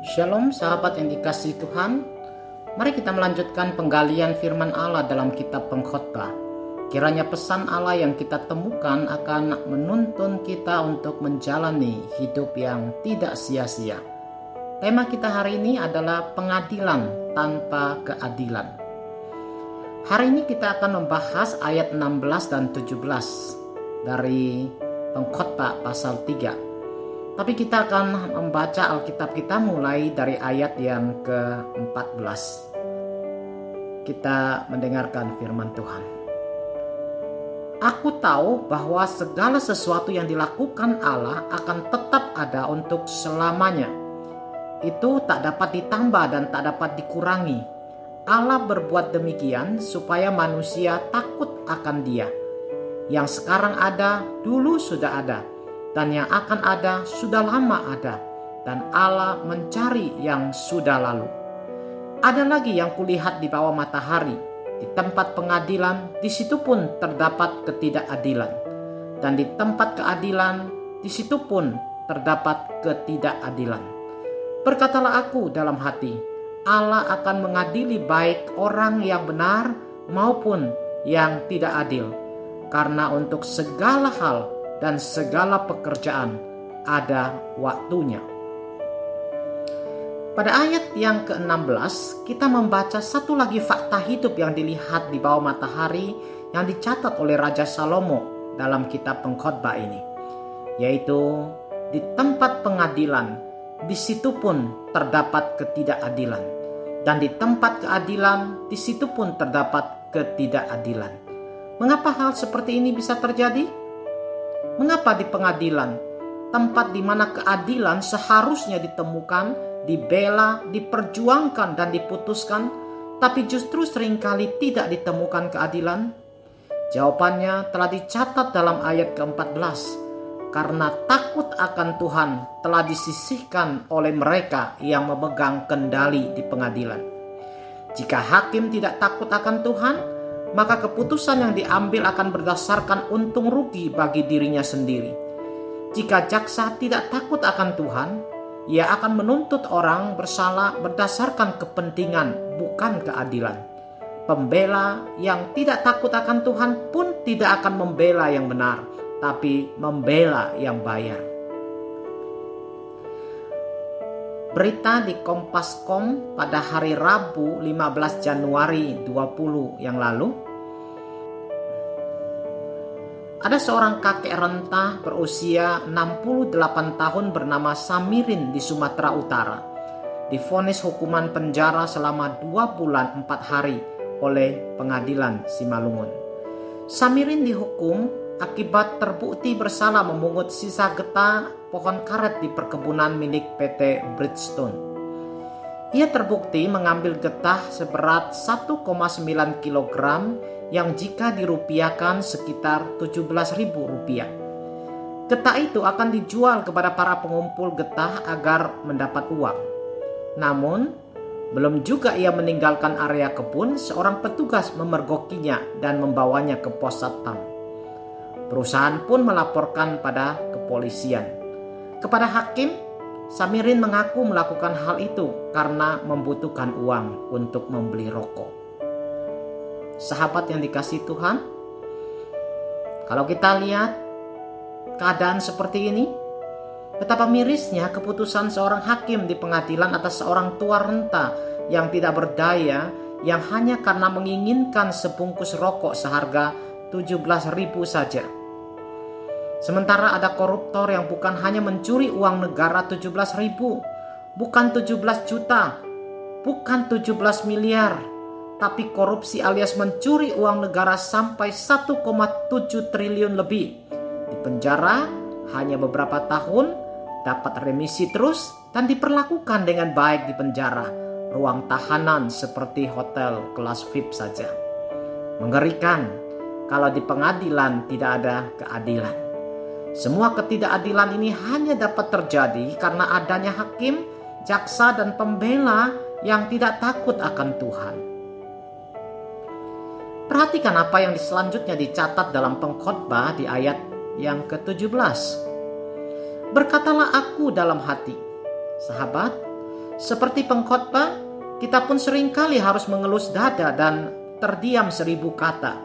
Shalom sahabat yang dikasih Tuhan. Mari kita melanjutkan penggalian firman Allah dalam kitab pengkhotbah. Kiranya pesan Allah yang kita temukan akan menuntun kita untuk menjalani hidup yang tidak sia-sia. Tema kita hari ini adalah pengadilan tanpa keadilan. Hari ini kita akan membahas ayat 16 dan 17 dari pengkhotbah pasal 3 tapi kita akan membaca Alkitab kita mulai dari ayat yang ke-14. Kita mendengarkan firman Tuhan. Aku tahu bahwa segala sesuatu yang dilakukan Allah akan tetap ada untuk selamanya. Itu tak dapat ditambah dan tak dapat dikurangi. Allah berbuat demikian supaya manusia takut akan Dia. Yang sekarang ada, dulu sudah ada dan yang akan ada sudah lama ada, dan Allah mencari yang sudah lalu. Ada lagi yang kulihat di bawah matahari, di tempat pengadilan, di situ pun terdapat ketidakadilan, dan di tempat keadilan, di situ pun terdapat ketidakadilan. Berkatalah aku dalam hati, Allah akan mengadili baik orang yang benar maupun yang tidak adil, karena untuk segala hal dan segala pekerjaan ada waktunya. Pada ayat yang ke-16, kita membaca satu lagi fakta hidup yang dilihat di bawah matahari yang dicatat oleh Raja Salomo dalam kitab pengkhotbah ini, yaitu di tempat pengadilan, di situ pun terdapat ketidakadilan, dan di tempat keadilan, di situ pun terdapat ketidakadilan. Mengapa hal seperti ini bisa terjadi? Mengapa di pengadilan, tempat di mana keadilan seharusnya ditemukan, dibela, diperjuangkan, dan diputuskan, tapi justru sering kali tidak ditemukan keadilan? Jawabannya telah dicatat dalam ayat ke-14. Karena takut akan Tuhan telah disisihkan oleh mereka yang memegang kendali di pengadilan. Jika hakim tidak takut akan Tuhan, maka keputusan yang diambil akan berdasarkan untung rugi bagi dirinya sendiri. Jika jaksa tidak takut akan Tuhan, ia akan menuntut orang bersalah berdasarkan kepentingan, bukan keadilan. Pembela yang tidak takut akan Tuhan pun tidak akan membela yang benar, tapi membela yang bayar. Berita di Kompas.com pada hari Rabu 15 Januari 20 yang lalu ada seorang kakek rentah berusia 68 tahun bernama Samirin di Sumatera Utara difonis hukuman penjara selama 2 bulan 4 hari oleh pengadilan Simalungun. Samirin dihukum akibat terbukti bersalah memungut sisa getah pohon karet di perkebunan milik PT Bridgestone. Ia terbukti mengambil getah seberat 1,9 kg yang jika dirupiahkan sekitar 17.000 rupiah. Getah itu akan dijual kepada para pengumpul getah agar mendapat uang. Namun, belum juga ia meninggalkan area kebun, seorang petugas memergokinya dan membawanya ke pos satpam. Perusahaan pun melaporkan pada kepolisian. Kepada hakim, Samirin mengaku melakukan hal itu karena membutuhkan uang untuk membeli rokok. Sahabat yang dikasih Tuhan, kalau kita lihat keadaan seperti ini, betapa mirisnya keputusan seorang hakim di pengadilan atas seorang tua renta yang tidak berdaya yang hanya karena menginginkan sebungkus rokok seharga 17.000 saja. Sementara ada koruptor yang bukan hanya mencuri uang negara 17 ribu, bukan 17 juta, bukan 17 miliar, tapi korupsi alias mencuri uang negara sampai 1,7 triliun lebih. Di penjara hanya beberapa tahun, dapat remisi terus dan diperlakukan dengan baik di penjara, ruang tahanan seperti hotel kelas VIP saja. Mengerikan kalau di pengadilan tidak ada keadilan. Semua ketidakadilan ini hanya dapat terjadi karena adanya hakim, jaksa, dan pembela yang tidak takut akan Tuhan. Perhatikan apa yang selanjutnya dicatat dalam pengkhotbah di ayat yang ke-17. Berkatalah aku dalam hati, sahabat, Seperti pengkhotbah, kita pun sering kali harus mengelus dada dan terdiam seribu kata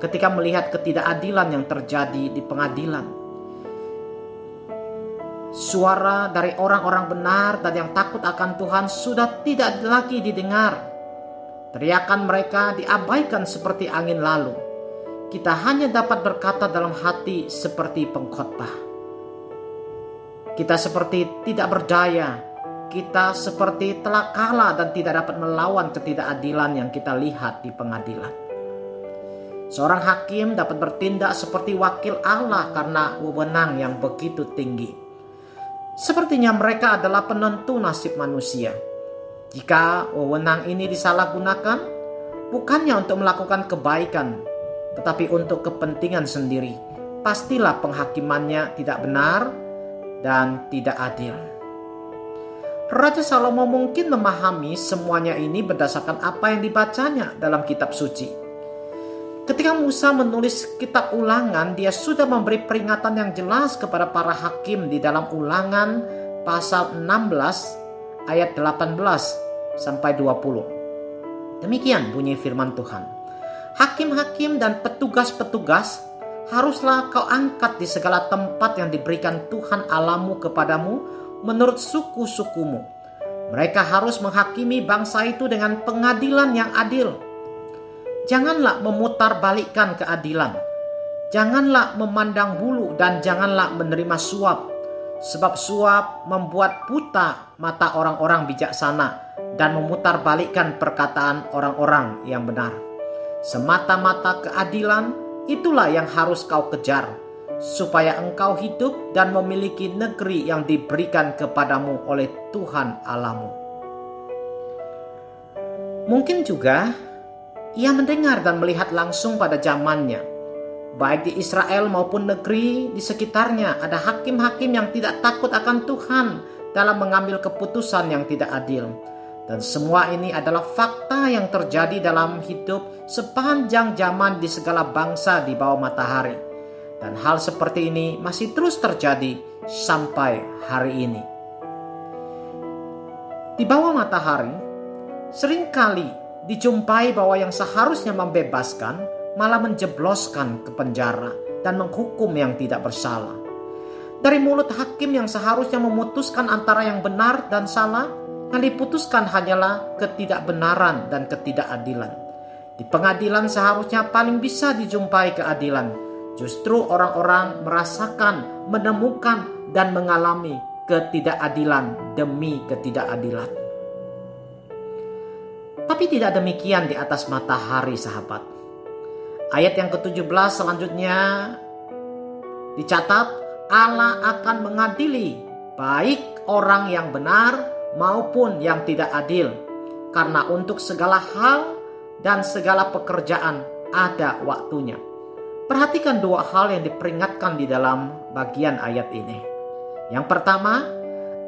ketika melihat ketidakadilan yang terjadi di pengadilan. Suara dari orang-orang benar dan yang takut akan Tuhan sudah tidak lagi didengar. Teriakan mereka diabaikan seperti angin lalu. Kita hanya dapat berkata dalam hati seperti pengkhotbah. Kita seperti tidak berdaya, kita seperti telah kalah dan tidak dapat melawan ketidakadilan yang kita lihat di pengadilan. Seorang hakim dapat bertindak seperti wakil Allah karena wewenang yang begitu tinggi. Sepertinya mereka adalah penentu nasib manusia. Jika wewenang ini disalahgunakan, bukannya untuk melakukan kebaikan, tetapi untuk kepentingan sendiri, pastilah penghakimannya tidak benar dan tidak adil. Raja Salomo mungkin memahami semuanya ini berdasarkan apa yang dibacanya dalam kitab suci. Ketika Musa menulis kitab ulangan, dia sudah memberi peringatan yang jelas kepada para hakim di dalam ulangan pasal 16 ayat 18 sampai 20. Demikian bunyi firman Tuhan. Hakim-hakim dan petugas-petugas haruslah kau angkat di segala tempat yang diberikan Tuhan alamu kepadamu menurut suku-sukumu. Mereka harus menghakimi bangsa itu dengan pengadilan yang adil. Janganlah memutarbalikkan keadilan. Janganlah memandang bulu dan janganlah menerima suap. Sebab suap membuat buta mata orang-orang bijaksana dan memutarbalikkan perkataan orang-orang yang benar. Semata-mata keadilan itulah yang harus kau kejar supaya engkau hidup dan memiliki negeri yang diberikan kepadamu oleh Tuhan Alamu. Mungkin juga ia mendengar dan melihat langsung pada zamannya, baik di Israel maupun negeri di sekitarnya ada hakim-hakim yang tidak takut akan Tuhan dalam mengambil keputusan yang tidak adil. Dan semua ini adalah fakta yang terjadi dalam hidup sepanjang zaman di segala bangsa di bawah matahari dan hal seperti ini masih terus terjadi sampai hari ini. Di bawah matahari, sering kali dijumpai bahwa yang seharusnya membebaskan malah menjebloskan ke penjara dan menghukum yang tidak bersalah. Dari mulut hakim yang seharusnya memutuskan antara yang benar dan salah, yang diputuskan hanyalah ketidakbenaran dan ketidakadilan. Di pengadilan seharusnya paling bisa dijumpai keadilan, Justru orang-orang merasakan, menemukan, dan mengalami ketidakadilan demi ketidakadilan. Tapi tidak demikian di atas matahari, sahabat. Ayat yang ke-17 selanjutnya dicatat Allah akan mengadili baik orang yang benar maupun yang tidak adil. Karena untuk segala hal dan segala pekerjaan ada waktunya. Perhatikan dua hal yang diperingatkan di dalam bagian ayat ini. Yang pertama,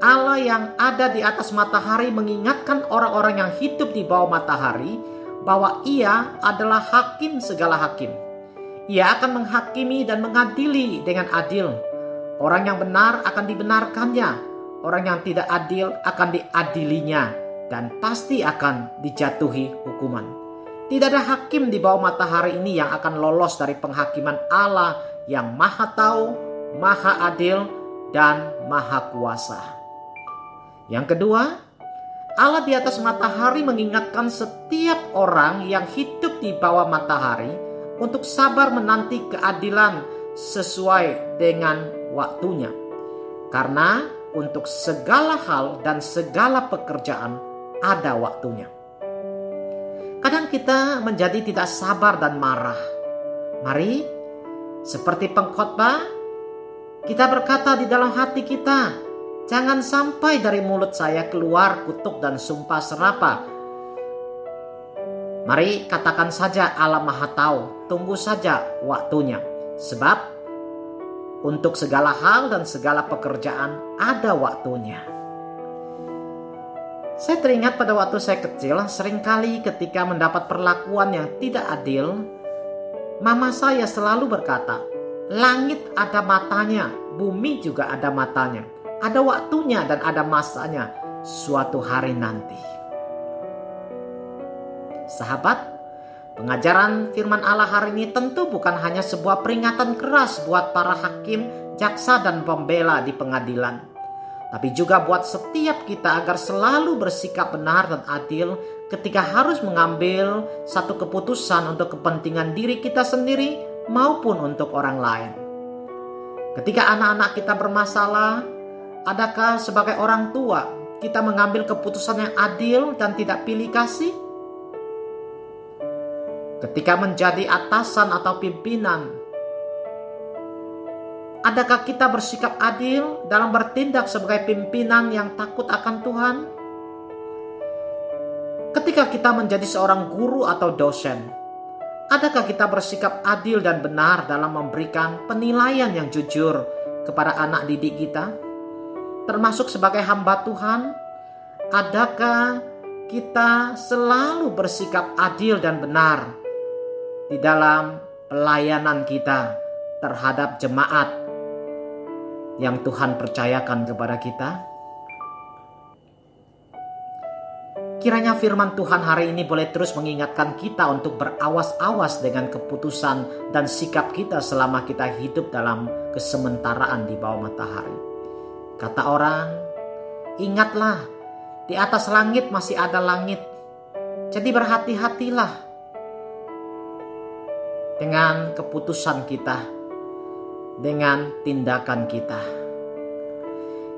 Allah yang ada di atas matahari mengingatkan orang-orang yang hidup di bawah matahari bahwa Ia adalah hakim segala hakim. Ia akan menghakimi dan mengadili dengan adil. Orang yang benar akan dibenarkannya, orang yang tidak adil akan diadilinya, dan pasti akan dijatuhi hukuman. Tidak ada hakim di bawah matahari ini yang akan lolos dari penghakiman Allah yang maha tahu, maha adil, dan maha kuasa. Yang kedua, Allah di atas matahari mengingatkan setiap orang yang hidup di bawah matahari untuk sabar menanti keadilan sesuai dengan waktunya. Karena untuk segala hal dan segala pekerjaan ada waktunya. Kadang kita menjadi tidak sabar dan marah. Mari, seperti pengkhotbah, kita berkata di dalam hati kita, jangan sampai dari mulut saya keluar kutuk dan sumpah serapa. Mari katakan saja Allah Maha Tahu, tunggu saja waktunya. Sebab untuk segala hal dan segala pekerjaan ada waktunya. Saya teringat pada waktu saya kecil, sering kali ketika mendapat perlakuan yang tidak adil, mama saya selalu berkata, langit ada matanya, bumi juga ada matanya. Ada waktunya dan ada masanya. suatu hari nanti. Sahabat, pengajaran firman Allah hari ini tentu bukan hanya sebuah peringatan keras buat para hakim, jaksa, dan pembela di pengadilan, tapi juga buat setiap kita agar selalu bersikap benar dan adil ketika harus mengambil satu keputusan untuk kepentingan diri kita sendiri maupun untuk orang lain. Ketika anak-anak kita bermasalah, adakah sebagai orang tua kita mengambil keputusan yang adil dan tidak pilih kasih? Ketika menjadi atasan atau pimpinan, adakah kita bersikap adil dalam bertindak sebagai pimpinan yang takut akan Tuhan? Ketika kita menjadi seorang guru atau dosen, adakah kita bersikap adil dan benar dalam memberikan penilaian yang jujur kepada anak didik kita? Termasuk sebagai hamba Tuhan, adakah kita selalu bersikap adil dan benar di dalam pelayanan kita terhadap jemaat yang Tuhan percayakan kepada kita? Kiranya firman Tuhan hari ini boleh terus mengingatkan kita untuk berawas-awas dengan keputusan dan sikap kita selama kita hidup dalam kesementaraan di bawah matahari. Kata orang, ingatlah di atas langit masih ada langit. Jadi berhati-hatilah dengan keputusan kita, dengan tindakan kita.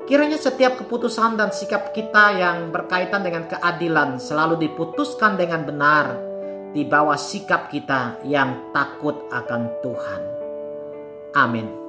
Kiranya setiap keputusan dan sikap kita yang berkaitan dengan keadilan selalu diputuskan dengan benar di bawah sikap kita yang takut akan Tuhan. Amin.